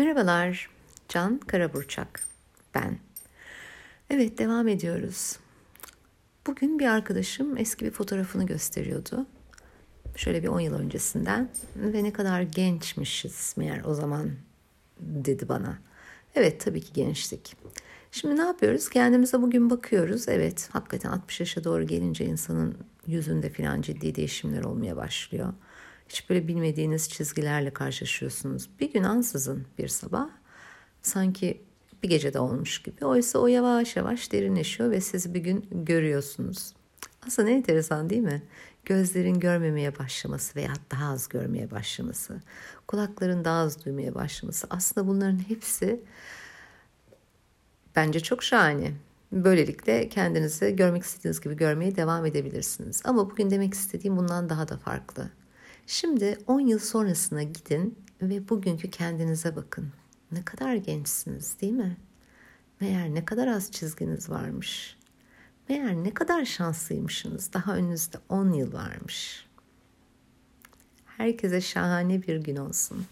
Merhabalar, Can Karaburçak ben. Evet, devam ediyoruz. Bugün bir arkadaşım eski bir fotoğrafını gösteriyordu. Şöyle bir 10 yıl öncesinden ve ne kadar gençmişiz meğer o zaman dedi bana. Evet, tabii ki gençtik. Şimdi ne yapıyoruz? Kendimize bugün bakıyoruz. Evet, hakikaten 60 yaşa doğru gelince insanın yüzünde filan ciddi değişimler olmaya başlıyor. Hiç böyle bilmediğiniz çizgilerle karşılaşıyorsunuz. Bir gün ansızın bir sabah sanki bir gecede olmuş gibi. Oysa o yavaş yavaş derinleşiyor ve siz bir gün görüyorsunuz. Aslında ne enteresan değil mi? Gözlerin görmemeye başlaması veya daha az görmeye başlaması, kulakların daha az duymaya başlaması. Aslında bunların hepsi bence çok şahane. Böylelikle kendinizi görmek istediğiniz gibi görmeye devam edebilirsiniz. Ama bugün demek istediğim bundan daha da farklı. Şimdi 10 yıl sonrasına gidin ve bugünkü kendinize bakın. Ne kadar gençsiniz değil mi? Meğer ne kadar az çizginiz varmış. Meğer ne kadar şanslıymışsınız. Daha önünüzde 10 yıl varmış. Herkese şahane bir gün olsun.